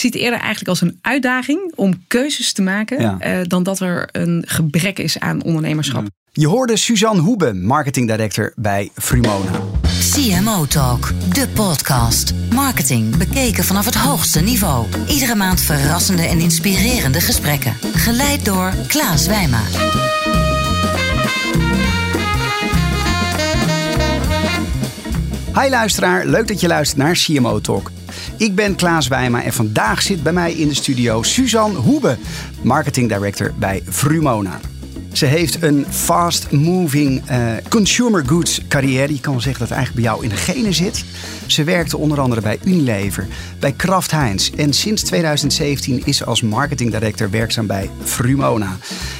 zie het eerder eigenlijk als een uitdaging om keuzes te maken. Ja. eh, dan dat er een gebrek is aan ondernemerschap. Je hoorde Suzanne Hoebe, marketing director bij Frumona. CMO Talk, de podcast. Marketing bekeken vanaf het hoogste niveau. Iedere maand verrassende en inspirerende gesprekken. Geleid door Klaas Wijma. Hi luisteraar, leuk dat je luistert naar CMO Talk. Ik ben Klaas Wijma en vandaag zit bij mij in de studio Suzanne Hoebe, marketing director bij Frumona. Ze heeft een fast-moving eh, consumer goods carrière. Je kan wel zeggen dat het eigenlijk bij jou in de genen zit. Ze werkte onder andere bij Unilever, bij Kraft Heinz. En sinds 2017 is ze als marketing director werkzaam bij Frumona.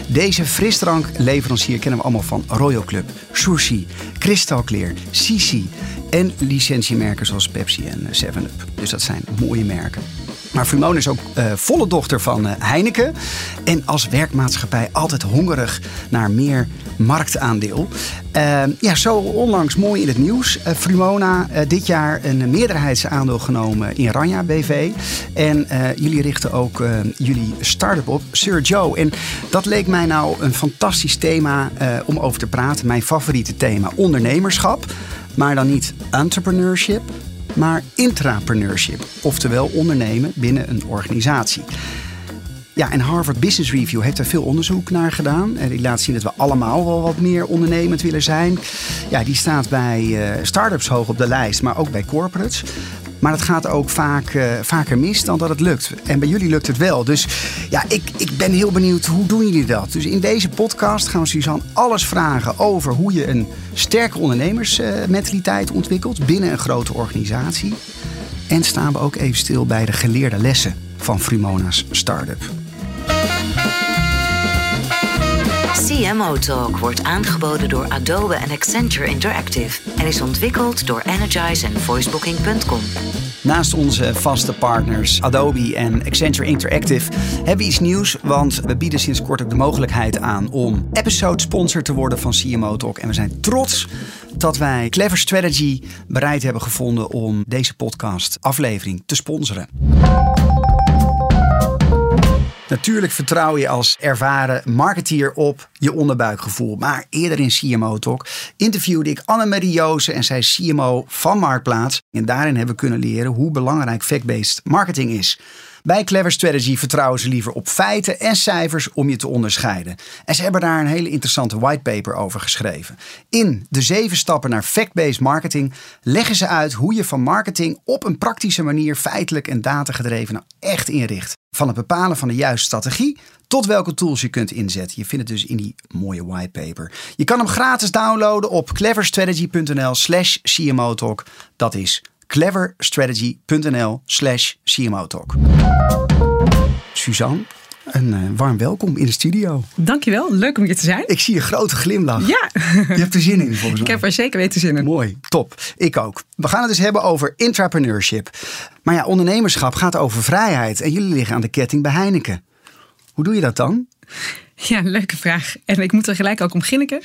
Deze frisdrankleverancier kennen we allemaal van Royal Club, Sushi, Crystal Clear, Sisi en licentiemerken zoals Pepsi en 7-Up. Dus dat zijn mooie merken. Maar Frumona is ook eh, volle dochter van eh, Heineken. En als werkmaatschappij altijd hongerig naar meer marktaandeel. Eh, ja, zo onlangs mooi in het nieuws. Eh, Frumona eh, dit jaar een meerderheidsaandeel genomen in Ranja BV. En eh, jullie richten ook eh, jullie start-up op, Sir Joe. En dat leek mij nou een fantastisch thema eh, om over te praten. Mijn favoriete thema, ondernemerschap. Maar dan niet entrepreneurship, maar intrapreneurship. Oftewel ondernemen binnen een organisatie. Ja, en Harvard Business Review heeft er veel onderzoek naar gedaan. En die laat zien dat we allemaal wel wat meer ondernemend willen zijn. Ja, die staat bij eh start-ups hoog op de lijst, maar ook bij corporates. Maar het gaat ook vaak, eh, vaker mis dan dat het lukt. En bij jullie lukt het wel. Dus ja, ik, ik ben heel benieuwd, hoe doen jullie dat? Dus in deze podcast gaan we Suzanne alles vragen over hoe je een sterke ondernemersmentaliteit ontwikkelt binnen een grote organisatie. En staan we ook even stil bij de geleerde lessen van Frumona's start-up. CMO Talk wordt aangeboden door Adobe en Accenture Interactive en is ontwikkeld door Energize en voicebooking.com. Naast onze vaste partners Adobe en Accenture Interactive hebben we iets nieuws. Want we bieden sinds kort ook de mogelijkheid aan om episode sponsor te worden van CMO Talk. En we zijn trots dat wij Clever Strategy bereid hebben gevonden om deze podcast aflevering te sponsoren. Natuurlijk vertrouw je als ervaren marketeer op je onderbuikgevoel. Maar eerder in CMO Talk interviewde ik Annemarie Joosen en zij is CMO van Marktplaats. En daarin hebben we kunnen leren hoe belangrijk fact-based marketing is. Bij Clever Strategy vertrouwen ze liever op feiten en cijfers om je te onderscheiden. En ze hebben daar een hele interessante whitepaper over geschreven. In de zeven stappen naar fact-based marketing leggen ze uit hoe je van marketing op een praktische manier feitelijk en datagedreven nou echt inricht. Van het bepalen van de juiste strategie tot welke tools je kunt inzetten. Je vindt het dus in die mooie whitepaper. Je kan hem gratis downloaden op cleverstrategy.nl slash CMO Talk. Dat is cleverstrategy.nl slash CMO Talk. Suzanne, een eh, warm welkom in de studio. Dankjewel, leuk om hier te zijn. Ik zie een grote glimlach. Ja, Je hebt er zin in volgens ik mij. heb er zeker weten zin in. Mooi, top. Ik ook. We gaan het dus hebben over intrapreneurship. Maar ja, ondernemerschap gaat over vrijheid. En jullie liggen aan de ketting bij Heineken. Hoe doe je dat dan? Ja, leuke vraag. En ik moet er gelijk ook om ginniken.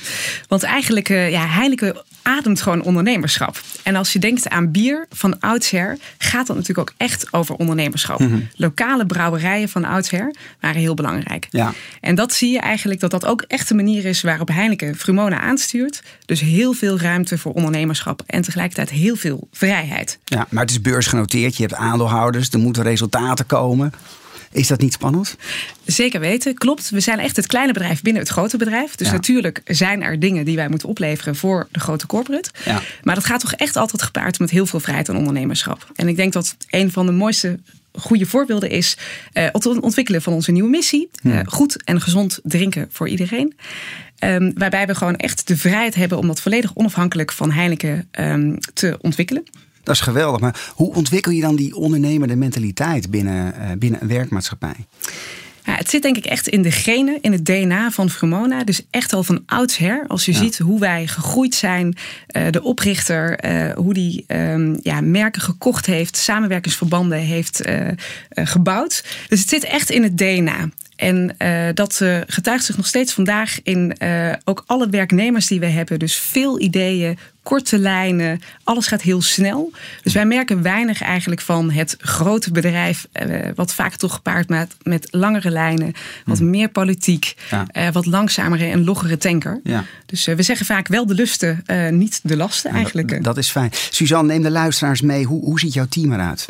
Want eigenlijk, eh, ja, Heineken ademt gewoon ondernemerschap. En als je denkt aan bier van oudsher, gaat dat natuurlijk ook echt over ondernemerschap. Mhm. Lokale brouwerijen van oudsher waren heel belangrijk. Ja. En dat zie je eigenlijk dat dat ook echt de manier is waarop Heineken Frumona aanstuurt. Dus heel veel ruimte voor ondernemerschap en tegelijkertijd heel veel vrijheid. Ja, maar het is beursgenoteerd. Je hebt aandeelhouders. Er moeten resultaten komen. Is dat niet spannend? Zeker weten, klopt. We zijn echt het kleine bedrijf binnen het grote bedrijf. Dus Ja. natuurlijk zijn er dingen die wij moeten opleveren voor de grote corporate. Ja. Maar dat gaat toch echt altijd gepaard met heel veel vrijheid en ondernemerschap. En ik denk dat een van de mooiste goede voorbeelden is eh, het ontwikkelen van onze nieuwe missie. Eh, goed en gezond drinken voor iedereen. Ehm, waarbij we gewoon echt de vrijheid hebben om dat volledig onafhankelijk van Heineken ehm, te ontwikkelen. Dat is geweldig. Maar hoe ontwikkel je dan die ondernemende mentaliteit binnen, eh, binnen een werkmaatschappij? Ja, het zit denk ik echt in de genen, in het DNA van Frumona. Dus echt al van oudsher. Als je ziet hoe wij gegroeid zijn, eh, de oprichter, eh, hoe die ehm, ja, merken gekocht heeft, samenwerkingsverbanden heeft gebouwd. Dus het zit echt in het DNA. En uh, dat uh, getuigt zich nog steeds vandaag in uh, ook alle werknemers die we hebben. Dus veel ideeën, korte lijnen, alles gaat heel snel. Dus wij merken weinig eigenlijk van het grote bedrijf, wat vaak toch gepaard met, met langere lijnen, wat hmm. meer politiek, ja. wat langzamere en loggere tanker. Ja. Dus we zeggen vaak wel de lusten, niet de lasten eigenlijk. Dat, dat, is fijn. Suzanne, neem de luisteraars mee. Hoe, hoe ziet jouw team eruit?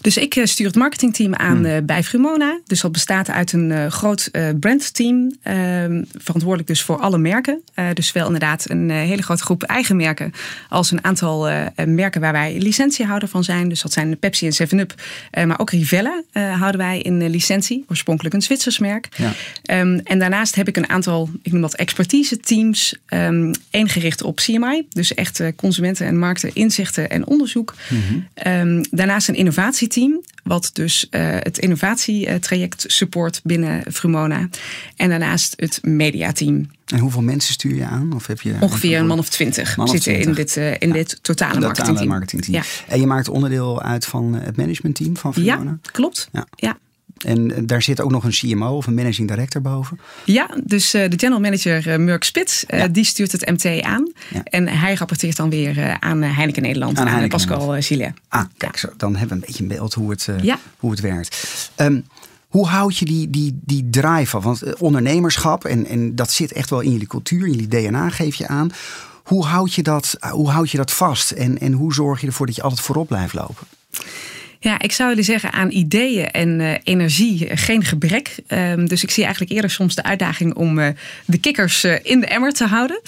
Dus ik eh, stuur het marketingteam aan hmm. eh, bij Frumona. Dus dat bestaat uit een uh, groot brandteam. Ehm, verantwoordelijk dus voor alle merken. dus wel inderdaad een hele grote groep eigen merken. Als een aantal merken waar wij licentiehouder van zijn. Dus dat zijn Pepsi en 7-Up. maar ook Rivella houden wij in licentie. Oorspronkelijk een Zwitsers merk. Ja. Ehm, en daarnaast heb ik een aantal, ik noem dat expertise teams. Eén gericht op CMI. Dus echt consumenten en markten inzichten en onderzoek. Mhm. daarnaast een innovatie team, wat dus uh, het innovatietraject support binnen Frumona. En daarnaast het mediateam. En hoeveel mensen stuur je aan? Of heb je Ongeveer een man of twintig zitten in dit, uh, in dit totale marketingteam. marketingteam. Ja. En je maakt onderdeel uit van het managementteam van Frumona? Ja, klopt. Ja. ja. En daar zit ook nog een CMO of een managing director boven. Ja, dus uh, de general manager uh, Murk Spits, die stuurt het MT aan. Ja. En hij rapporteert dan weer aan Heineken Nederland, aan, aan Pascal Gillet. Ah, kijk, zo, dan hebben we een beetje een beeld hoe het, hoe het werkt. Um, hoe houd je die, die, die drive af? Want ondernemerschap, en, en dat zit echt wel in jullie cultuur, in jullie DNA geef je aan. Hoe houd je dat, hoe houd je dat vast? En, en hoe zorg je ervoor dat je altijd voorop blijft lopen? Ja, ik zou jullie zeggen aan ideeën en uh, energie uh, geen gebrek. Um, dus ik zie eigenlijk eerder soms de uitdaging om uh, de kikkers in de emmer te houden.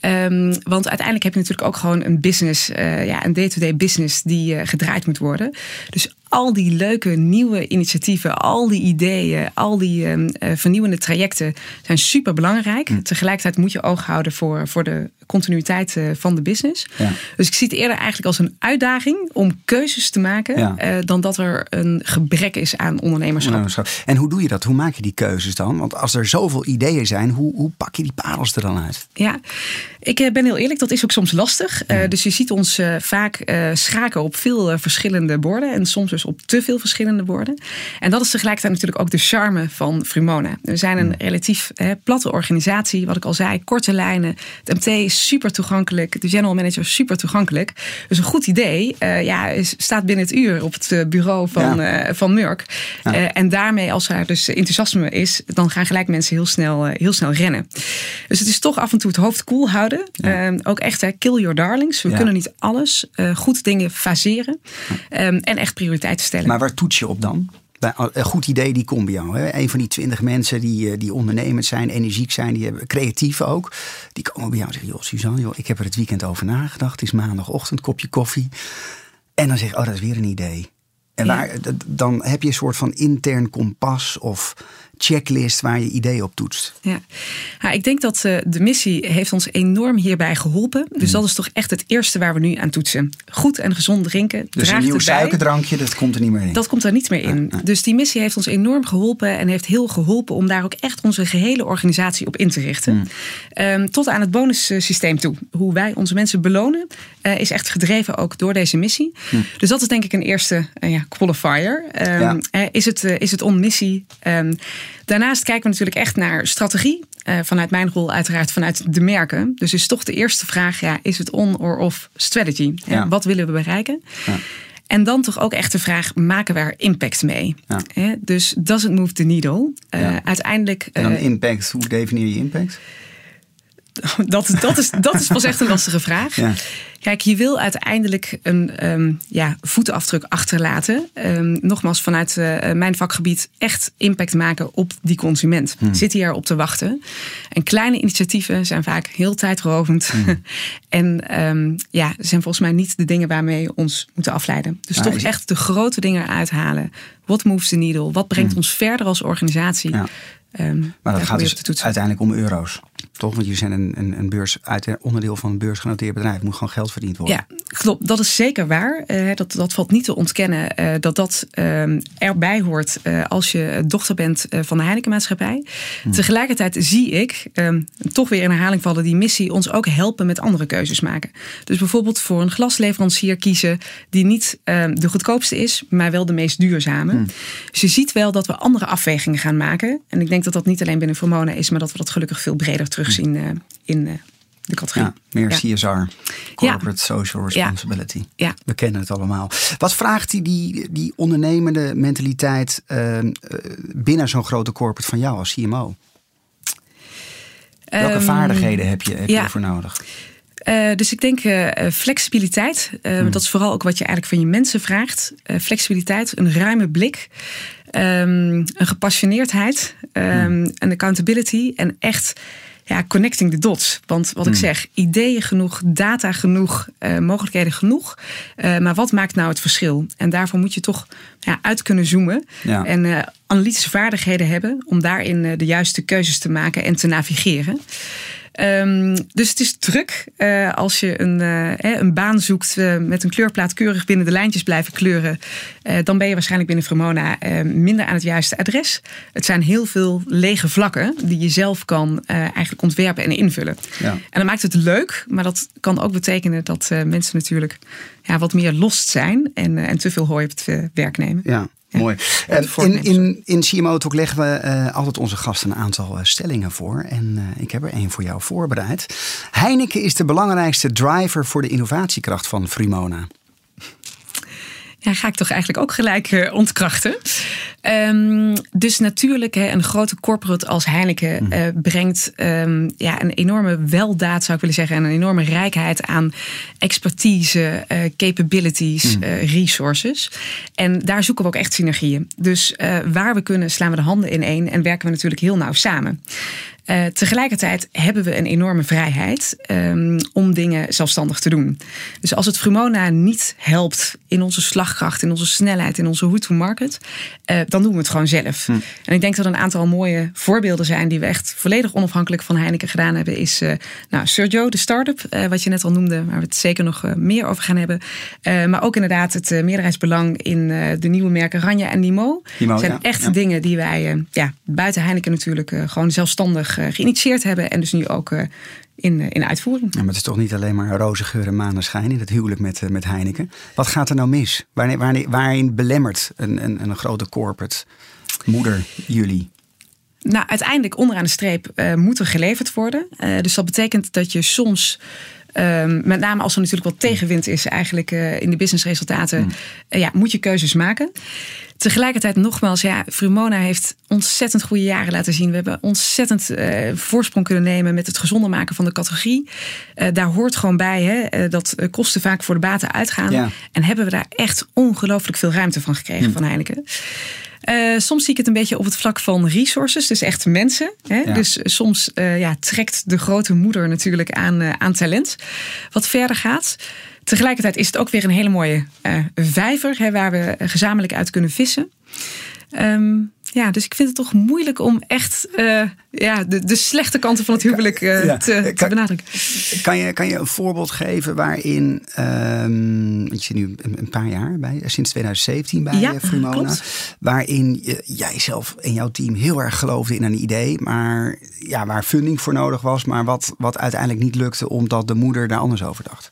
Ja. Um, want uiteindelijk heb je natuurlijk ook gewoon een business, ja, een day-to-day -day business die gedraaid moet worden. Dus al die leuke nieuwe initiatieven, al die ideeën, al die uh, vernieuwende trajecten zijn super belangrijk. Hm. Tegelijkertijd moet je oog houden voor, voor de continuïteit uh, van de business. Ja. Dus ik zie het eerder eigenlijk als een uitdaging om keuzes te maken, ja. uh, dan dat er een gebrek is aan ondernemerschap. En hoe doe je dat? Hoe maak je die keuzes dan? Want als er zoveel ideeën zijn, hoe, hoe pak je die parels er dan uit? Ja, ik ben heel eerlijk, dat is ook soms lastig. Ja. dus je ziet ons vaak schaken op veel verschillende borden en soms dus op te veel verschillende woorden. En dat is tegelijkertijd natuurlijk ook de charme van Frumona. We zijn een relatief hè, platte organisatie, wat ik al zei, korte lijnen. Het MT is super toegankelijk, de general manager is super toegankelijk. Dus een goed idee ja, staat binnen het uur op het eh, bureau van, ja. van Murk. Ja. En daarmee, als er dus enthousiasme is, dan gaan gelijk mensen heel snel, heel snel rennen. Dus het is toch af en toe het hoofd koel cool houden. Ook echt, hè, kill your darlings. We kunnen niet alles. goed dingen faseren. Um, en echt prioriteiten stellen. Maar waar toets je op dan? Een goed idee, die komt bij jou. Hè? Een van die twintig mensen die, eh, die ondernemend zijn, energiek zijn, die hebben, creatief ook. Die komen bij jou en zeggen, joh Suzanne, joh, ik heb er het weekend over nagedacht. Het is maandagochtend, kopje koffie. En dan zeg je, oh dat is weer een idee. En waar, dan heb je een soort van intern kompas of checklist waar je ideeën op toetst. Ja, ja ik denk dat uh, de missie heeft ons enorm hierbij geholpen. Dus mm. dat is toch echt het eerste waar we nu aan toetsen. Goed en gezond drinken. Dus een nieuw suikerdrankje, dat komt er niet meer in. Dat komt er niet meer in. Dus die missie heeft ons enorm geholpen en heeft heel geholpen om daar ook echt onze gehele organisatie op in te richten. Mm. Um, tot aan het bonussysteem toe. Hoe wij onze mensen belonen, uh, is echt gedreven ook door deze missie. Mm. Dus dat is denk ik een eerste uh, ja, qualifier. Um, ja. is, het, is het on missie? Um, Daarnaast kijken we natuurlijk echt naar strategie. Uh, vanuit mijn rol uiteraard vanuit de merken. Dus is toch de eerste vraag, ja, is het on or off strategy? Ja. Wat willen we bereiken? Ja. En dan toch ook echt de vraag, maken we er impact mee? Ja. dus does it move the needle? Uh, uiteindelijk... En dan uh, impact, hoe definieer je impact? Dat, dat, is, dat is pas echt een lastige vraag. Ja. Kijk, je wil uiteindelijk een um, ja, voetenafdruk achterlaten. Um, nogmaals, vanuit uh, mijn vakgebied echt impact maken op die consument. Hmm. Zit hij erop te wachten? En kleine initiatieven zijn vaak heel tijdrovend. Hmm. en um, ja, zijn volgens mij niet de dingen waarmee we ons moeten afleiden. Dus ah, toch echt de grote dingen uithalen. Wat moves the needle? Wat brengt hmm. ons verder als organisatie? Ja. Ehm, Maar dat gaat dus uiteindelijk om euro's. Toch? Want jullie zijn een, een, een beurs, uit, onderdeel van een beursgenoteerd bedrijf. Moet gewoon geld verdiend worden. Ja, klopt. Dat is zeker waar. Eh, dat, dat valt niet te ontkennen eh, dat dat ehm, erbij hoort eh, als je dochter bent van de Heineken-maatschappij. Tegelijkertijd zie ik, ehm, toch weer in herhaling vallen, die missie ons ook helpen met andere keuzes maken. Dus bijvoorbeeld voor een glasleverancier kiezen die niet ehm, de goedkoopste is, maar wel de meest duurzame. Dus je ziet wel dat we andere afwegingen gaan maken. En ik denk dat dat niet alleen binnen Formona is, maar dat we dat gelukkig veel breder terugzien in de categorie. Ja, meer Ja. CSR, Corporate Social Responsibility. Ja. We kennen het allemaal. Wat vraagt die, die, die ondernemende mentaliteit ehm, eh, binnen zo'n grote corporate van jou als CMO? Welke Ehm, vaardigheden heb je, heb je ja. ervoor nodig? Eh, dus ik denk eh, eh, flexibiliteit. Eh, Dat is vooral ook wat je eigenlijk van je mensen vraagt. Eh, flexibiliteit, een ruime blik. ehm, een gepassioneerdheid. ehm, Een accountability. En echt ja, connecting the dots. Want wat ik zeg, ideeën genoeg, data genoeg, eh, mogelijkheden genoeg. Eh, maar wat maakt nou het verschil? En daarvoor moet je toch ja, uit kunnen zoomen. Ja. En eh, analytische vaardigheden hebben om daarin de juiste keuzes te maken en te navigeren. Ehm, dus het is druk eh, als je een, eh, een baan zoekt eh, met een kleurplaat keurig binnen de lijntjes blijven kleuren. dan ben je waarschijnlijk binnen Fremona eh, minder aan het juiste adres. Het zijn heel veel lege vlakken die je zelf kan eigenlijk ontwerpen en invullen. Ja. En dat maakt het leuk, maar dat kan ook betekenen dat mensen natuurlijk ja, wat meer lost zijn en, en te veel hooi op het werk nemen. Ja. Mooi. En En in, in, in CMO Talk leggen we eh, altijd onze gasten een aantal eh, stellingen voor. En eh, ik heb er één voor jou voorbereid. Heineken is de belangrijkste driver voor de innovatiekracht van Frimona. Ja, ga ik toch eigenlijk ook gelijk eh, ontkrachten. Ehm, dus natuurlijk, hè, een grote corporate als Heineken eh, brengt ehm, ja, een enorme weldaad, zou ik willen zeggen, en een enorme rijkheid aan expertise, eh, capabilities, eh, resources. En daar zoeken we ook echt synergieën. Dus waar we kunnen, slaan we de handen in één en werken we natuurlijk heel nauw samen. Eh, tegelijkertijd hebben we een enorme vrijheid ehm, om dingen zelfstandig te doen. Dus als het Frumona niet helpt in onze slagkracht, in onze snelheid, in onze route to market, eh, dan doen we het gewoon zelf. En ik denk dat een aantal mooie voorbeelden zijn die we echt volledig onafhankelijk van Heineken gedaan hebben. Is uh, nou, Sergio, de start-up, eh, wat je net al noemde, waar we het zeker nog meer over gaan hebben. Maar ook inderdaad het meerderheidsbelang in de nieuwe merken Ranja en Nimo. Nimo zijn ja, echt ja. dingen die wij ja, buiten Heineken natuurlijk gewoon zelfstandig geïnitieerd hebben. En dus nu ook in, in uitvoering. Ja, maar het is toch niet alleen maar roze geur en maneschijn in het huwelijk met, met Heineken. Wat gaat er nou mis? Waarin, waarin, waarin belemmert een, een, een grote corporate moeder jullie? Nou, uiteindelijk onderaan de streep uh, moet er geleverd worden. Uh, dus dat betekent dat je soms... Um, met name als er natuurlijk wat tegenwind is eigenlijk in de businessresultaten, mm. ja, moet je keuzes maken. Tegelijkertijd nogmaals, ja, Frumona heeft ontzettend goede jaren laten zien. We hebben ontzettend uh, voorsprong kunnen nemen met het gezonder maken van de categorie. Uh, daar hoort gewoon bij hè, uh, dat kosten vaak voor de baten uitgaan. Ja. En hebben we daar echt ongelooflijk veel ruimte van gekregen mm. van Heineken. Uh, soms zie ik het een beetje op het vlak van resources, dus echt mensen. Hè? Ja. Dus soms uh, ja, trekt de grote moeder natuurlijk aan, uh, aan talent, wat verder gaat. Tegelijkertijd is het ook weer een hele mooie vijver hè, waar we gezamenlijk uit kunnen vissen. Um, ja, dus ik vind het toch moeilijk om echt uh, ja, de, de slechte kanten van het huwelijk uh, ja. te, benadrukken. Kan je, kan je een voorbeeld geven waarin, um, je zit nu een, paar jaar bij, sinds 2017 bij ja, Frumona, klopt. waarin jij zelf en jouw team heel erg geloofde in een idee, maar ja, waar funding voor nodig was, maar wat, wat uiteindelijk niet lukte omdat de moeder daar anders over dacht?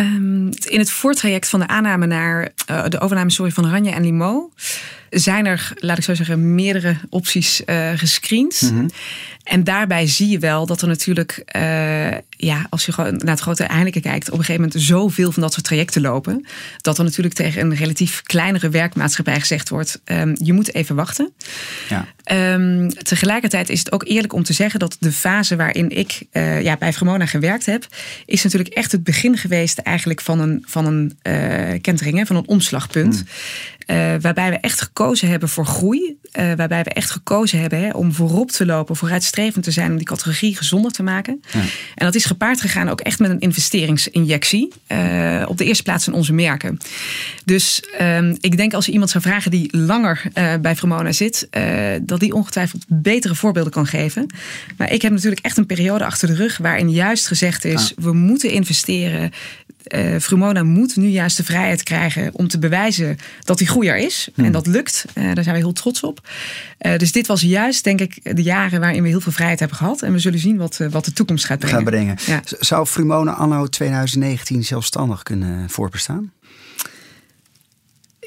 Um, in het voortraject van de aanname naar uh, de overname sorry, van Ranja en Limo zijn er, laat ik zo zeggen, meerdere opties uh, gescreend. Mhm. En daarbij zie je wel dat er natuurlijk, uh, ja, als je gewoon naar het grote Heineken kijkt, op een gegeven moment zoveel van dat soort trajecten lopen. Dat er natuurlijk tegen een relatief kleinere werkmaatschappij gezegd wordt: um, je moet even wachten. Ja. Um, tegelijkertijd is het ook eerlijk om te zeggen dat de fase waarin ik uh, ja, bij Fremona gewerkt heb, is natuurlijk echt het begin geweest eigenlijk van een, van een uh, kentering, van een omslagpunt. Waarbij we echt gekozen hebben voor groei. waarbij we echt gekozen hebben hè, om voorop te lopen, vooruitstrevend te zijn, om die categorie gezonder te maken. Ja. En dat is gepaard gegaan ook echt met een investeringsinjectie. op de eerste plaats in onze merken. Dus ehm, ik denk als je iemand zou vragen die langer bij Fremona zit, dat die ongetwijfeld betere voorbeelden kan geven. Maar ik heb natuurlijk echt een periode achter de rug waarin juist gezegd is: we moeten investeren. Frumona moet nu juist de vrijheid krijgen om te bewijzen dat hij groeier is. En hmm. dat lukt. Uh, daar zijn we heel trots op. Uh, dus dit was juist, denk ik, de jaren waarin we heel veel vrijheid hebben gehad. En we zullen zien wat, wat de toekomst gaat brengen. Gaat brengen. Ja. Zou Frumona anno 2019 zelfstandig kunnen voorbestaan?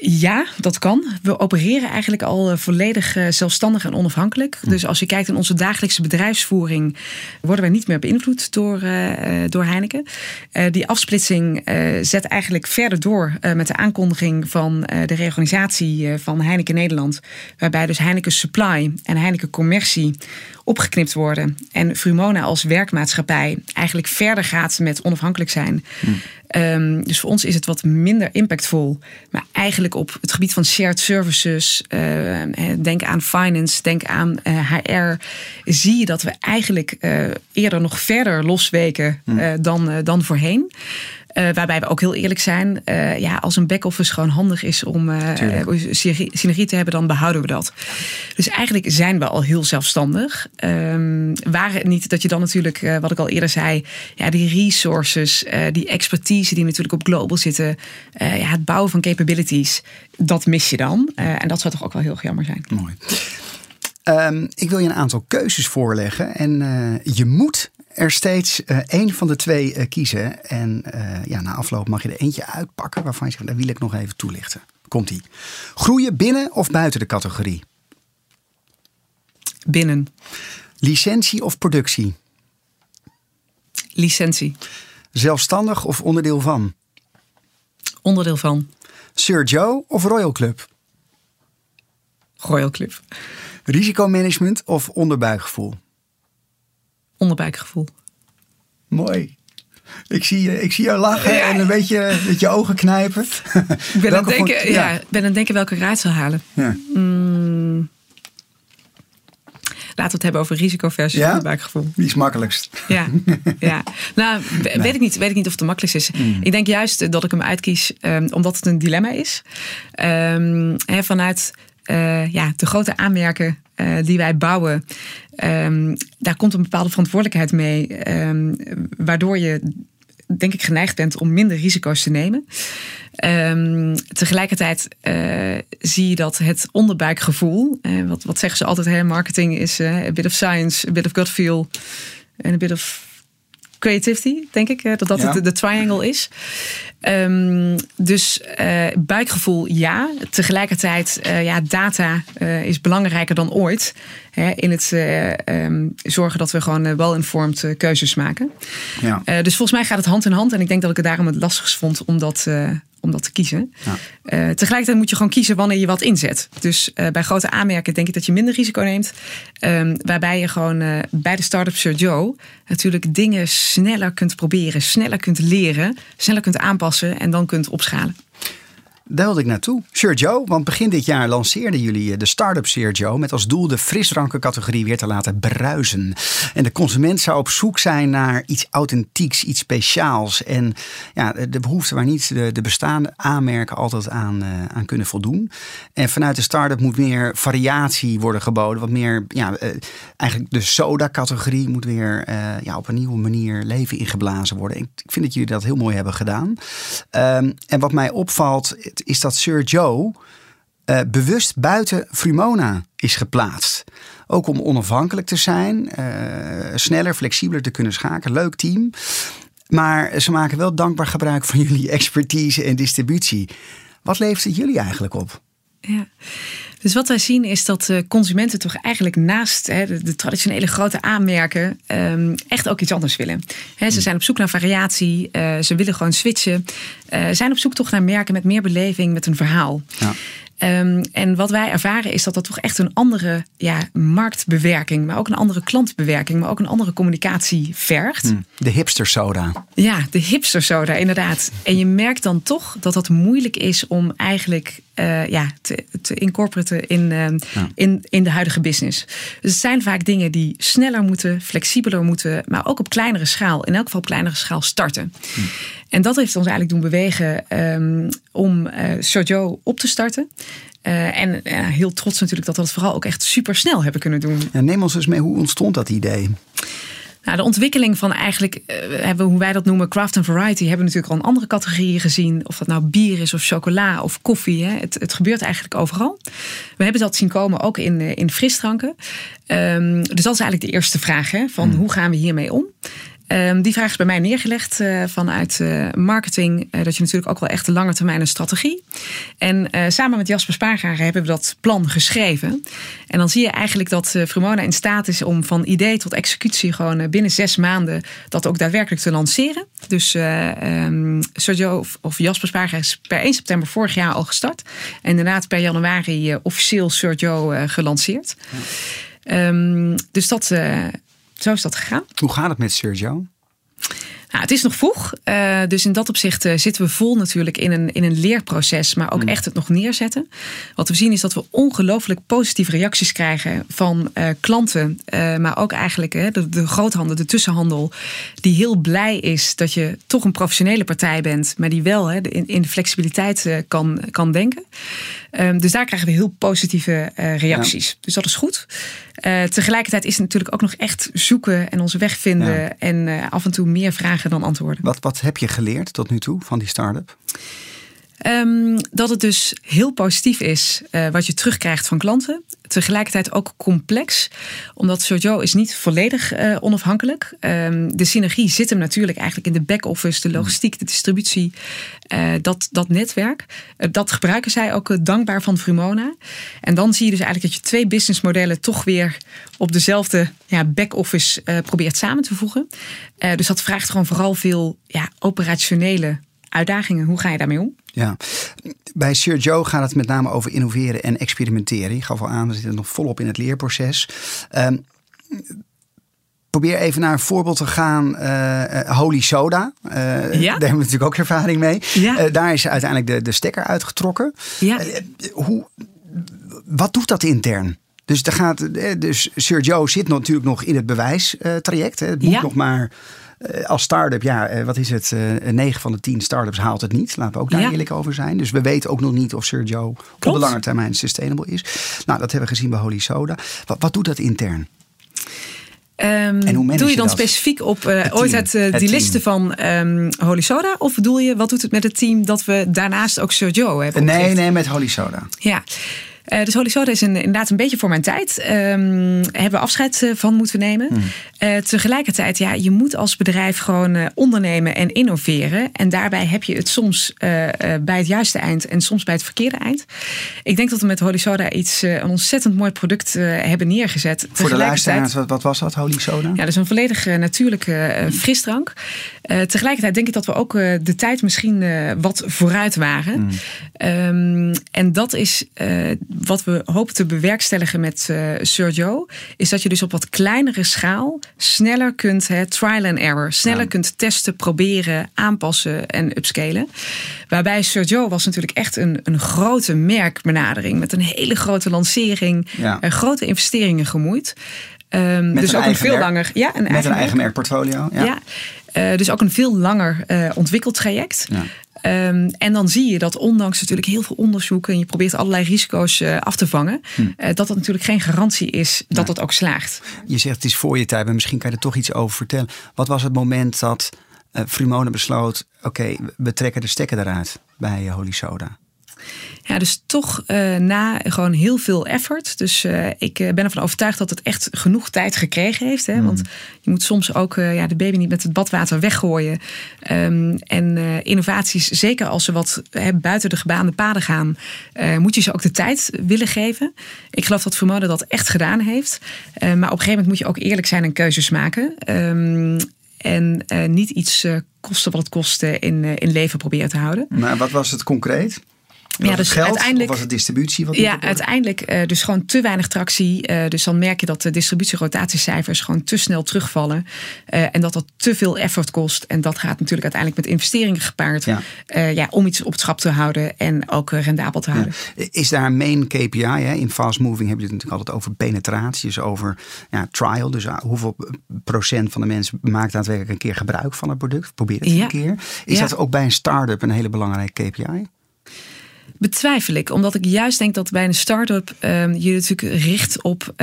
Ja, dat kan. We opereren eigenlijk al eh, volledig eh, zelfstandig en onafhankelijk. Hm. Dus als je kijkt in onze dagelijkse bedrijfsvoering, worden wij niet meer beïnvloed door, uh, door Heineken. Uh, die afsplitsing uh, zet eigenlijk verder door met de aankondiging van de reorganisatie van Heineken Nederland. Waarbij dus Heineken Supply en Heineken Commercie opgeknipt worden. En Frumona als werkmaatschappij eigenlijk verder gaat met onafhankelijk zijn. Hm. Um, dus voor ons is het wat minder impactvol. Maar eigenlijk op het gebied van shared services, uh, denk aan finance, denk aan uh, eh, HR, zie je dat we eigenlijk uh, eerder nog verder losweken hm. dan, dan voorheen. Uh, waarbij we ook heel eerlijk zijn. Uh, ja, als een back-office gewoon handig is om uh, synergie te hebben, dan behouden we dat. Dus eigenlijk zijn we al heel zelfstandig. Um, waren het niet dat je dan natuurlijk, wat ik al eerder zei, ja, die resources, die expertise die natuurlijk op global zitten, ja, het bouwen van capabilities, dat mis je dan. en dat zou toch ook wel heel jammer zijn. Mooi. Um, ik wil je een aantal keuzes voorleggen. En je moet er steeds uh, één van de twee uh, kiezen. En uh, ja, na afloop mag je er eentje uitpakken waarvan je zegt, dat wil ik nog even toelichten. Komt ie. Groeien binnen of buiten de categorie? Binnen. Licentie of productie? Licentie. Zelfstandig of onderdeel van? Onderdeel van. Sir Joe of Royal Club? Royal Club. Risicomanagement of onderbuikgevoel? Onderbuikgevoel. Mooi. Ik zie, ik zie jou lachen en een beetje met je ogen knijpen. Ik ben, aan het denken, ja. ben aan het denken welke raad zal halen. Ja. Mm. Laten we het hebben over risico versus ja? onderbuikgevoel. Wie is makkelijkst? Ja, ja. nou weet, ik niet, weet ik niet of het de makkelijkst is. Mm. Ik denk juist dat ik hem uitkies um, omdat het een dilemma is. Um, vanuit uh, ja, de grote aanmerken uh, die wij bouwen, um, daar komt een bepaalde verantwoordelijkheid mee, um, waardoor je denk ik geneigd bent om minder risico's te nemen. Um, tegelijkertijd uh, zie je dat het onderbuikgevoel, wat, wat zeggen ze altijd, hè, marketing is a bit of science, a bit of gut feel en a bit of creativity, denk ik, dat dat de, de, triangle is. Um, dus uh, buikgevoel ja. Tegelijkertijd, uh, ja, data uh, is belangrijker dan ooit. Hè, in het um, zorgen dat we gewoon wel-informed keuzes maken. Ja. dus volgens mij gaat het hand in hand. En ik denk dat ik het daarom het lastigst vond om dat om dat te kiezen. Ja. Uh, tegelijkertijd moet je gewoon kiezen wanneer je wat inzet. Dus uh, bij grote aanmerken denk ik dat je minder risico neemt. Um, waarbij je gewoon uh, bij de start-up Sir Joe natuurlijk dingen sneller kunt proberen, sneller kunt leren, sneller kunt aanpassen en dan kunt opschalen. Daar wilde ik naartoe. Sir Joe, want begin dit jaar lanceerden jullie eh, de start-up Sir Joe met als doel de frisdrankencategorie weer te laten bruisen. En de consument zou op zoek zijn naar iets authentieks, iets speciaals. En ja, de behoefte waar niet de, de bestaande aanmerken altijd aan, uh, aan kunnen voldoen. En vanuit de start-up moet meer variatie worden geboden. Wat meer, ja, uh, eigenlijk de soda-categorie moet weer ja, op een nieuwe manier leven ingeblazen worden. Ik, vind dat jullie dat heel mooi hebben gedaan. Um, en wat mij opvalt is dat Sir Joe uh, bewust buiten Frumona is geplaatst. Ook om onafhankelijk te zijn, uh, sneller, flexibeler te kunnen schakelen. Leuk team. Maar ze maken wel dankbaar gebruik van jullie expertise en distributie. Wat levert het jullie eigenlijk op? Ja. Dus wat wij zien is dat consumenten toch eigenlijk naast hè, de, traditionele grote aanmerken um, echt ook iets anders willen. ze hmm. zijn op zoek naar variatie, uh, ze willen gewoon switchen, uh, zijn op zoek toch naar merken met meer beleving, met een verhaal. Ja. Ehm, en wat wij ervaren is dat dat toch echt een andere ja, marktbewerking, maar ook een andere klantbewerking, maar ook een andere communicatie vergt. Hm, de hipster soda. Ja, de hipster soda, inderdaad. En je merkt dan toch dat dat moeilijk is om eigenlijk uh, ja, te, te incorporeren in, uh, in, in de huidige business. Dus het zijn vaak dingen die sneller moeten, flexibeler moeten, maar ook op kleinere schaal, in elk geval op kleinere schaal starten. Hm. En dat heeft ons eigenlijk doen bewegen um, om uh, Sojo op te starten. Uh, en uh, heel trots natuurlijk dat we dat vooral ook echt super snel hebben kunnen doen. Ja, neem ons eens mee, hoe ontstond dat idee? Nou, de ontwikkeling van eigenlijk, uh, hebben, hoe wij dat noemen, craft and variety, hebben we natuurlijk al in andere categorieën gezien. Of dat nou bier is of chocola of koffie. Hè. Het, het gebeurt eigenlijk overal. We hebben dat zien komen ook in, in frisdranken. Um, dus dat is eigenlijk de eerste vraag. Hè, van hmm. hoe gaan we hiermee om? Um, die vraag is bij mij neergelegd uh, vanuit uh, marketing. Uh, dat je natuurlijk ook wel echt een lange termijn een strategie. En samen met Jasper Spaargaren hebben we dat plan geschreven. En dan zie je eigenlijk dat Frumona in staat is om van idee tot executie gewoon binnen zes maanden dat ook daadwerkelijk te lanceren. Dus um, Sergio of, of Jasper Spaargaren is per 1 september vorig jaar al gestart. En inderdaad per januari officieel Sergio gelanceerd. Ja. Um, dus dat zo is dat gegaan. Hoe gaat het met Sergio? Nou, het is nog vroeg. Uh, dus in dat opzicht uh, zitten we vol natuurlijk in een, in een leerproces, maar ook mm. echt het nog neerzetten. Wat we zien is dat we ongelooflijk positieve reacties krijgen van uh, klanten, maar ook eigenlijk de, de groothandel, de tussenhandel, die heel blij is dat je toch een professionele partij bent, maar die wel in, in de flexibiliteit kan, kan denken. Um, dus daar krijgen we heel positieve reacties. Ja. Dus dat is goed. tegelijkertijd is het natuurlijk ook nog echt zoeken en onze weg vinden ja. en af en toe meer vragen dan antwoorden. Wat, wat heb je geleerd tot nu toe van die start-up? Um, dat het dus heel positief is uh, wat je terugkrijgt van klanten. Tegelijkertijd ook complex, omdat Sojo is niet volledig uh, onafhankelijk. Um, de synergie zit hem natuurlijk eigenlijk in de back-office, de logistiek, de distributie, uh, dat, dat netwerk. dat gebruiken zij ook dankbaar van Frumona. En dan zie je dus eigenlijk dat je twee businessmodellen toch weer op dezelfde ja, back-office probeert samen te voegen. dus dat vraagt gewoon vooral veel ja, operationele uitdagingen. Hoe ga je daarmee om? Ja, bij Sir Joe gaat het met name over innoveren en experimenteren. Ik gaf al aan, we zitten nog volop in het leerproces. Um, probeer even naar een voorbeeld te gaan. Uh, Holy Soda. Uh, ja? Daar hebben we natuurlijk ook ervaring mee. Ja. Uh, daar is uiteindelijk de, de stekker uitgetrokken. Ja. hoe, wat doet dat intern? Dus, daar gaat, dus Sir Joe zit natuurlijk nog in het bewijstraject. Het moet nog maar als start-up, ja, uh, wat is het? Uh, eh, 9 van de 10 start-ups haalt het niet. Laten we ook daar ja. eerlijk over zijn. Dus we weten ook nog niet of Sergio Klopt. op de lange termijn sustainable is. Nou, dat hebben we gezien bij Holy Soda. Wat, wat doet dat intern? Um, en hoe doe je dan dat? specifiek op uh, ooit het, uh, die team. listen van um, Holy Soda? Of bedoel je, wat doet het met het team dat we daarnaast ook Sergio hebben? Nee, nee, met Holy Soda. Ja. Uh, dus Holy Soda is een, inderdaad een beetje voor mijn tijd. Um, hebben we afscheid uh, van moeten nemen. Hmm. Uh, tegelijkertijd, ja, je moet als bedrijf gewoon ondernemen en innoveren. En daarbij heb je het soms bij het juiste eind en soms bij het verkeerde eind. Ik denk dat we met Holy Soda iets, een ontzettend mooi product hebben neergezet. Voor de luisteraars, wat, wat, was dat, Holy Soda? Ja, dat is een volledig natuurlijke frisdrank. tegelijkertijd denk ik dat we ook de tijd misschien wat vooruit waren. Hmm. Um, en dat is wat we hopen te bewerkstelligen met uh, Sergio, is dat je dus op wat kleinere schaal sneller kunt, hè, trial and error, sneller ja. kunt testen, proberen, aanpassen en upscalen. Waarbij Sergio was natuurlijk echt een, een grote merkbenadering met een hele grote lancering, ja. uh, grote investeringen gemoeid. Um, dus ook een veel merk, langer. Ja, een met eigen een eigen merkportfolio. Ja. ja. Uh, dus ook een veel langer uh, ontwikkeld traject. Um, en dan zie je dat ondanks natuurlijk heel veel onderzoeken en je probeert allerlei risico's uh, af te vangen, hm. uh, dat dat natuurlijk geen garantie is dat ja. dat ook slaagt. Je zegt het is voor je tijd, maar misschien kan je er toch iets over vertellen. Wat was het moment dat uh, Frumone besloot: oké, okay, we trekken de stekker eruit bij Holy Soda? Ja, dus toch uh, na gewoon heel veel effort. Dus uh, ik ben ervan overtuigd dat het echt genoeg tijd gekregen heeft. Hè? Mm. Want je moet soms ook uh, ja, de baby niet met het badwater weggooien. Um, en innovaties, zeker als ze wat hè, buiten de gebaande paden gaan, moet je ze ook de tijd willen geven. Ik geloof dat Vermode dat echt gedaan heeft. maar op een gegeven moment moet je ook eerlijk zijn en keuzes maken. Um, en niet iets kosten wat het kost in, in leven proberen te houden. Maar wat was het concreet? Was ja, dus geld, uiteindelijk was het distributie? Wat ja, uiteindelijk uh, dus gewoon te weinig tractie. Uh, dus dan merk je dat de distributierotatiecijfers gewoon te snel terugvallen. Uh, en dat dat te veel effort kost. En dat gaat natuurlijk uiteindelijk met investeringen gepaard. Ja. ja om iets op het schap te houden en ook rendabel te houden. Is daar een main KPI? Hè? In fast moving heb je het natuurlijk altijd over penetratie. Dus over ja, trial. Dus hoeveel procent van de mensen maakt daadwerkelijk een keer gebruik van het product? Probeer het een keer. Is dat ook bij een start-up een hele belangrijke KPI? Betwijfel ik, omdat ik juist denk dat bij een start-up uh, je natuurlijk richt op uh,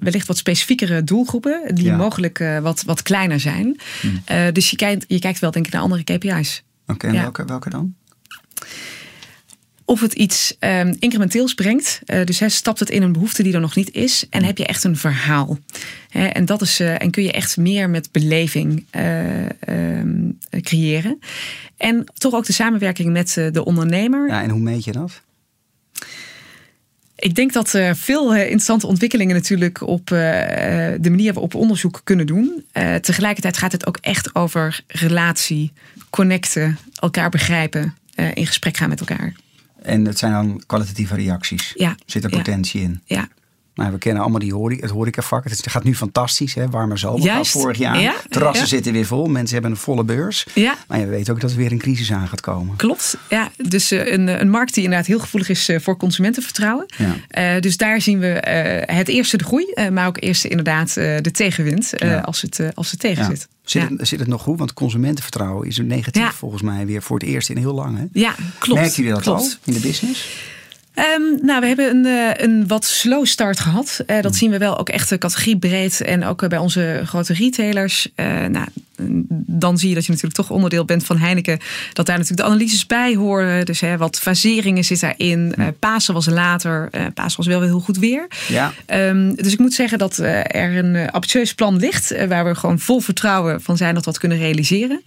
wellicht wat specifiekere doelgroepen, die mogelijk uh, wat, wat kleiner zijn. Hmm. dus je kijkt, je kijkt wel denk ik naar andere KPI's. Oké, en welke, welke dan? Of het iets um, incrementeels brengt. Uh, dus he, stapt het in een behoefte die er nog niet is. En heb je echt een verhaal. He, en, dat is, uh, en kun je echt meer met beleving uh, um, creëren. En toch ook de samenwerking met de ondernemer. Ja, en hoe meet je dat? Ik denk dat er veel interessante ontwikkelingen natuurlijk op de manier waarop we onderzoek kunnen doen. tegelijkertijd gaat het ook echt over relatie, connecten, elkaar begrijpen, in gesprek gaan met elkaar. En het zijn dan kwalitatieve reacties. Ja. Zit er potentie in? Ja. Nou, we kennen allemaal die horeca, het horecavak. Het gaat nu fantastisch, hè? warme zomer Juist. vorig jaar. Ja, Terrassen zitten weer vol, mensen hebben een volle beurs. Ja. Maar je weet ook dat er weer een crisis aan gaat komen. Klopt, ja. Dus uh, een, een markt die inderdaad heel gevoelig is uh, voor consumentenvertrouwen. Ja. Uh, dus daar zien we het eerste de groei, maar ook eerst inderdaad de tegenwind als, het, als het tegen zit. Zit, het, zit het nog goed? Want consumentenvertrouwen is een negatief volgens mij weer voor het eerst in heel lang. Hè? Ja, klopt. Merken jullie dat klopt. al in de business? Um, nou, we hebben een, eh, een wat slow start gehad. Uh, dat hmm. zien we wel ook echt categoriebreed en ook bij onze grote retailers. Nou, dan zie je dat je natuurlijk toch onderdeel bent van Heineken. Dat daar natuurlijk de analyses bij horen. Dus hè, wat faseringen zit daarin. Uh, Pasen was later. Uh, Pasen was wel weer heel goed weer. Ja. Um, dus ik moet zeggen dat uh, er een ambitieus plan ligt. waar we gewoon vol vertrouwen van zijn dat we dat kunnen realiseren.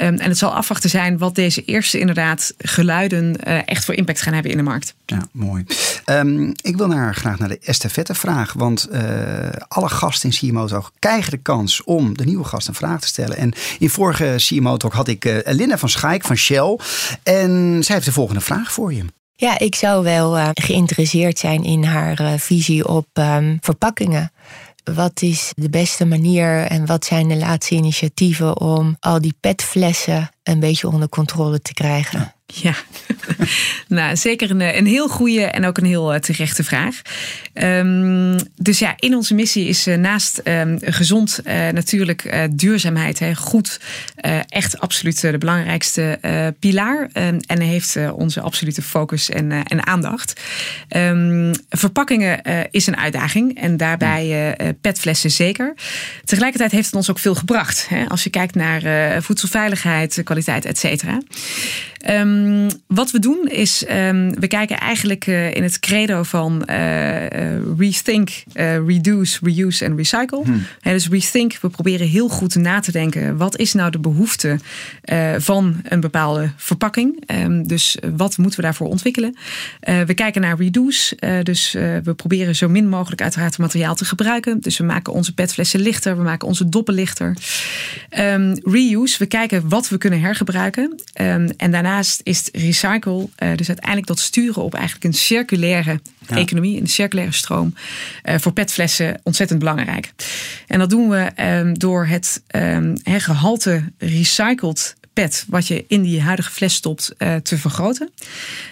Um, en het zal afwachten zijn wat deze eerste inderdaad geluiden echt voor impact gaan hebben in de markt. Ja, mooi. Um, ik wil naar, graag naar de estafette vraag. Want alle gasten in CMO krijgen de kans om de nieuwe gast een vraag te stellen. En in vorige CMO Talk had ik uh, Linda van Schaik van Shell. En zij heeft de volgende vraag voor je. Ja, ik zou wel uh, geïnteresseerd zijn in haar uh, visie op um, verpakkingen. Wat is de beste manier en wat zijn de laatste initiatieven om al die petflessen een beetje onder controle te krijgen? Ja, nou zeker een, een heel goede en ook een heel uh, terechte vraag. Um, dus ja, in onze missie is uh, naast um, gezond uh, natuurlijk duurzaamheid hè, goed echt absoluut de belangrijkste pilaar. Um, en heeft onze absolute focus en, en aandacht. verpakkingen is een uitdaging en daarbij petflessen zeker. Tegelijkertijd heeft het ons ook veel gebracht. Hè, als je kijkt naar voedselveiligheid, kwaliteit, et cetera. Um, wat we doen is, um, we kijken eigenlijk uh, in het credo van uh, rethink, reduce, reuse en recycle. Hmm. dus rethink, we proberen heel goed na te denken. Wat is nou de behoefte van een bepaalde verpakking? Um, dus wat moeten we daarvoor ontwikkelen? we kijken naar reduce. dus we proberen zo min mogelijk uiteraard materiaal te gebruiken. Dus we maken onze petflessen lichter. We maken onze doppen lichter. reuse, we kijken wat we kunnen hergebruiken. en daarna Daarnaast is recycle, uh, dus uiteindelijk dat sturen op eigenlijk een circulaire economie, een circulaire stroom, uh, voor petflessen ontzettend belangrijk. En dat doen we um, door het um, gehalte recycled pet wat je in die huidige fles stopt uh, te vergroten.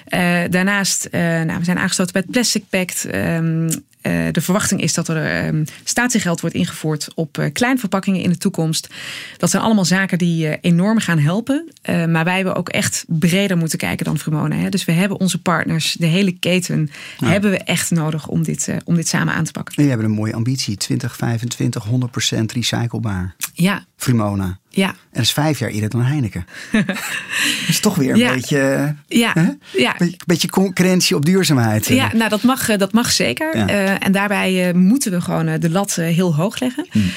Uh, daarnaast, uh, nou, we zijn aangesloten bij het Plastic Pact. Um, uh, de verwachting is dat er uh, statiegeld wordt ingevoerd op uh, kleinverpakkingen in de toekomst. Dat zijn allemaal zaken die enorm gaan helpen. maar wij hebben ook echt breder moeten kijken dan Frumona. Hè? Dus we hebben onze partners, de hele keten, hebben we echt nodig om dit, om dit samen aan te pakken. En jullie hebben een mooie ambitie: 2025, 100% recyclebaar. Ja. Frumona. Ja. En dat is vijf jaar eerder dan Heineken. dat is toch weer een beetje, ja. Ja. Beetje, beetje concurrentie op duurzaamheid. Ja, nou dat mag, dat mag zeker. Ja. Eh, en daarbij uh, moeten we gewoon uh, de lat heel hoog leggen. Hmm.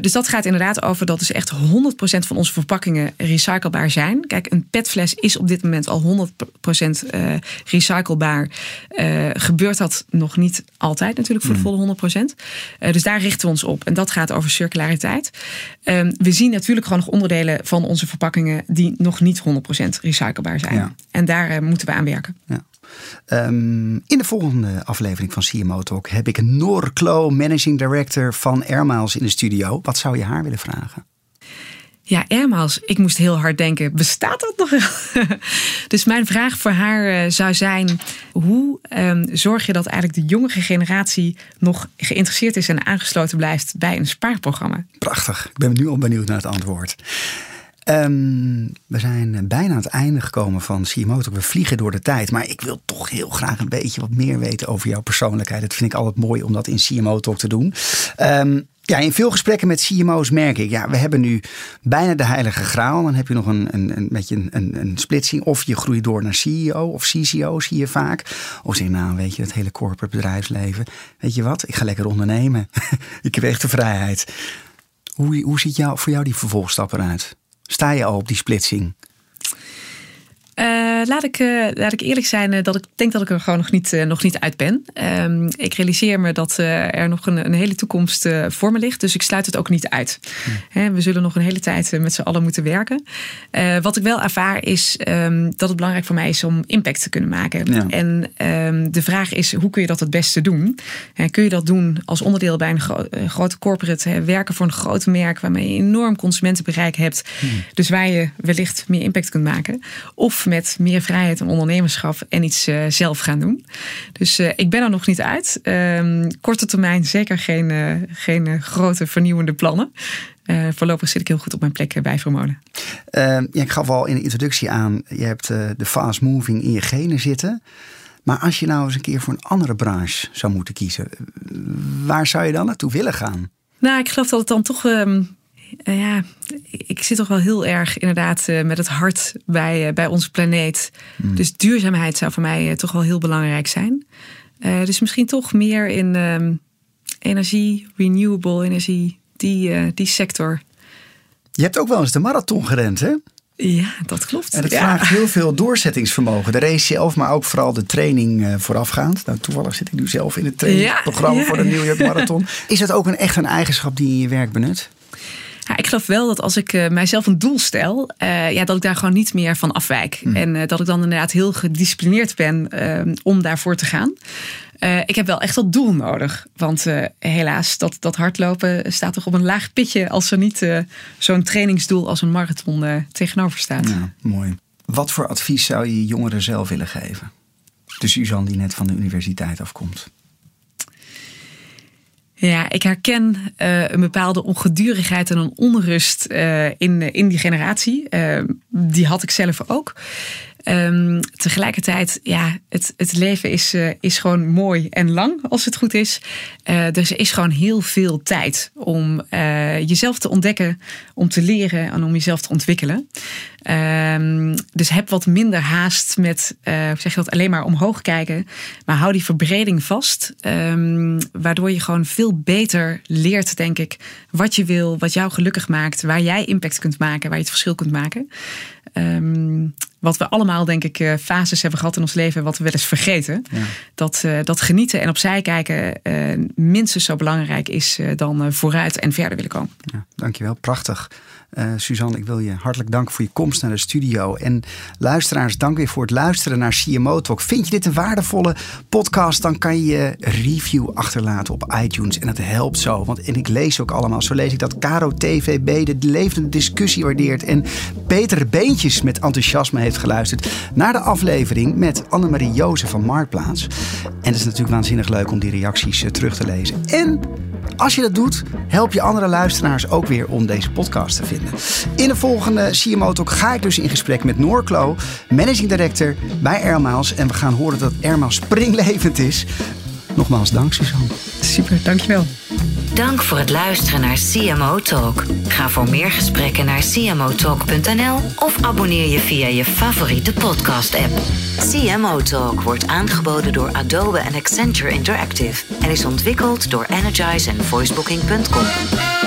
dus dat gaat inderdaad over dat dus echt 100% van onze verpakkingen recyclebaar zijn. Kijk, een petfles is op dit moment al 100% recyclebaar. gebeurt dat nog niet altijd natuurlijk voor de hmm. volle 100%. dus daar richten we ons op. En dat gaat over circulariteit. Ehm, we zien natuurlijk gewoon nog onderdelen van onze verpakkingen die nog niet 100% recyclebaar zijn. Ja. En daar eh, moeten we aan werken. Ja. Ehm, in de volgende aflevering van CMO Talk heb ik Noor Klo, Managing Director van Airmiles in de studio. Wat zou je haar willen vragen? Ja, Airmiles, ik moest heel hard denken, bestaat dat nog dus mijn vraag voor haar eh, zou zijn, hoe ehm, zorg je dat eigenlijk de jongere generatie nog geïnteresseerd is en aangesloten blijft bij een spaarprogramma? Prachtig, ik ben nu al benieuwd naar het antwoord. Ehm, we zijn bijna aan het einde gekomen van CMO. We vliegen door de tijd, maar ik wil toch heel graag een beetje wat meer weten over jouw persoonlijkheid. Dat vind ik altijd mooi om dat in CMO Talk te doen. Ehm, ja, in veel gesprekken met CMO's merk ik, ja, we hebben nu bijna de heilige graal. Dan heb je nog een, een, een beetje een, een, een splitsing. Of je groeit door naar CEO of CCO, zie je vaak. Of zeg nou, weet je, het hele corporate bedrijfsleven. Weet je wat, ik ga lekker ondernemen. ik heb echt de vrijheid. Hoe, hoe ziet jou, voor jou die vervolgstap eruit? Sta je al op die splitsing? Uh, laat, ik, uh, laat ik eerlijk zijn uh, dat ik denk dat ik er gewoon nog niet, nog niet uit ben. Um, ik realiseer me dat er nog een, een hele toekomst voor me ligt. Dus ik sluit het ook niet uit. Hm. He, we zullen nog een hele tijd met z'n allen moeten werken. wat ik wel ervaar is um, dat het belangrijk voor mij is om impact te kunnen maken. Ja. En um, de vraag is, hoe kun je dat het beste doen? kun je dat doen als onderdeel bij een gro grote corporate? werken voor een groot merk waarmee je enorm consumentenbereik hebt. Hm. Dus waar je wellicht meer impact kunt maken. Of met meer vrijheid en ondernemerschap en iets uh, zelf gaan doen. Dus uh, ik ben er nog niet uit. Uh, korte termijn zeker geen, uh, geen grote vernieuwende plannen. voorlopig zit ik heel goed op mijn plek bij Vermolen. ja, ik gaf al in de introductie aan, je hebt de fast moving in je genen zitten. Maar als je nou eens een keer voor een andere branche zou moeten kiezen, waar zou je dan naartoe willen gaan? Nou, ik geloof dat het dan toch um, uh, ja, ik zit toch wel heel erg inderdaad uh, met het hart bij, uh, bij onze planeet. Mm. Dus duurzaamheid zou voor mij toch wel heel belangrijk zijn. dus misschien toch meer in um, energie, renewable energie, die, die sector. Je hebt ook wel eens de marathon gerend, hè? Ja, dat klopt. En dat ja. vraagt heel veel doorzettingsvermogen. De race zelf, maar ook vooral de training voorafgaand. Nou, toevallig zit ik nu zelf in het trainingsprogramma ja, ja. voor de New York Marathon. Is dat ook een, echt een eigenschap die je in je werk benut? Ja, ik geloof wel dat als ik uh, mijzelf een doel stel, uh, ja, dat ik daar gewoon niet meer van afwijk. Mm. En uh, dat ik dan inderdaad heel gedisciplineerd ben om daarvoor te gaan. ik heb wel echt dat doel nodig. Want helaas, dat, dat hardlopen staat toch op een laag pitje als er niet zo'n trainingsdoel als een marathon tegenover staat. Ja, mooi. Wat voor advies zou je jongeren zelf willen geven? De Suzanne die net van de universiteit afkomt. Ja, ik herken uh, een bepaalde ongedurigheid en een onrust uh, in, in die generatie. Uh, die had ik zelf ook. Um, tegelijkertijd, ja, het, het leven is, uh, is gewoon mooi en lang als het goed is. Uh, dus er is gewoon heel veel tijd om uh, jezelf te ontdekken, om te leren en om jezelf te ontwikkelen. Um, dus heb wat minder haast met, zeg je dat, alleen maar omhoog kijken. Maar hou die verbreding vast. Um, waardoor je gewoon veel beter leert, denk ik, wat je wil, wat jou gelukkig maakt, waar jij impact kunt maken, waar je het verschil kunt maken. Um, wat we allemaal, denk ik, uh, fases hebben gehad in ons leven, wat we wel eens vergeten. Ja. Dat, uh, dat genieten en opzij kijken uh, minstens zo belangrijk is dan vooruit en verder willen komen. Ja, dankjewel, prachtig. Uh, Suzanne, ik wil je hartelijk danken voor je komst naar de studio. En luisteraars, dank weer voor het luisteren naar CMO Talk. Vind je dit een waardevolle podcast, dan kan je review achterlaten op iTunes. En dat helpt zo, want en ik lees ook allemaal. Zo lees ik dat Caro TVB de levende discussie waardeert. En Peter Beentjes met enthousiasme heeft geluisterd naar de aflevering met Annemarie Jozef van Marktplaats. En het is natuurlijk waanzinnig leuk om die reacties uh, terug te lezen. En als je dat doet, help je andere luisteraars ook weer om deze podcast te vinden. In de volgende CMO Talk ga ik dus in gesprek met Noor Klo, Managing Director bij Airmiles. En we gaan horen dat Airmiles springlevend is. Nogmaals dank, Suzanne. Super, dankjewel. Dank voor het luisteren naar CMO Talk. Ga voor meer gesprekken naar cmotalk.nl of abonneer je via je favoriete podcast-app. CMO Talk wordt aangeboden door Adobe en Accenture Interactive en is ontwikkeld door Energize en Voicebooking.com.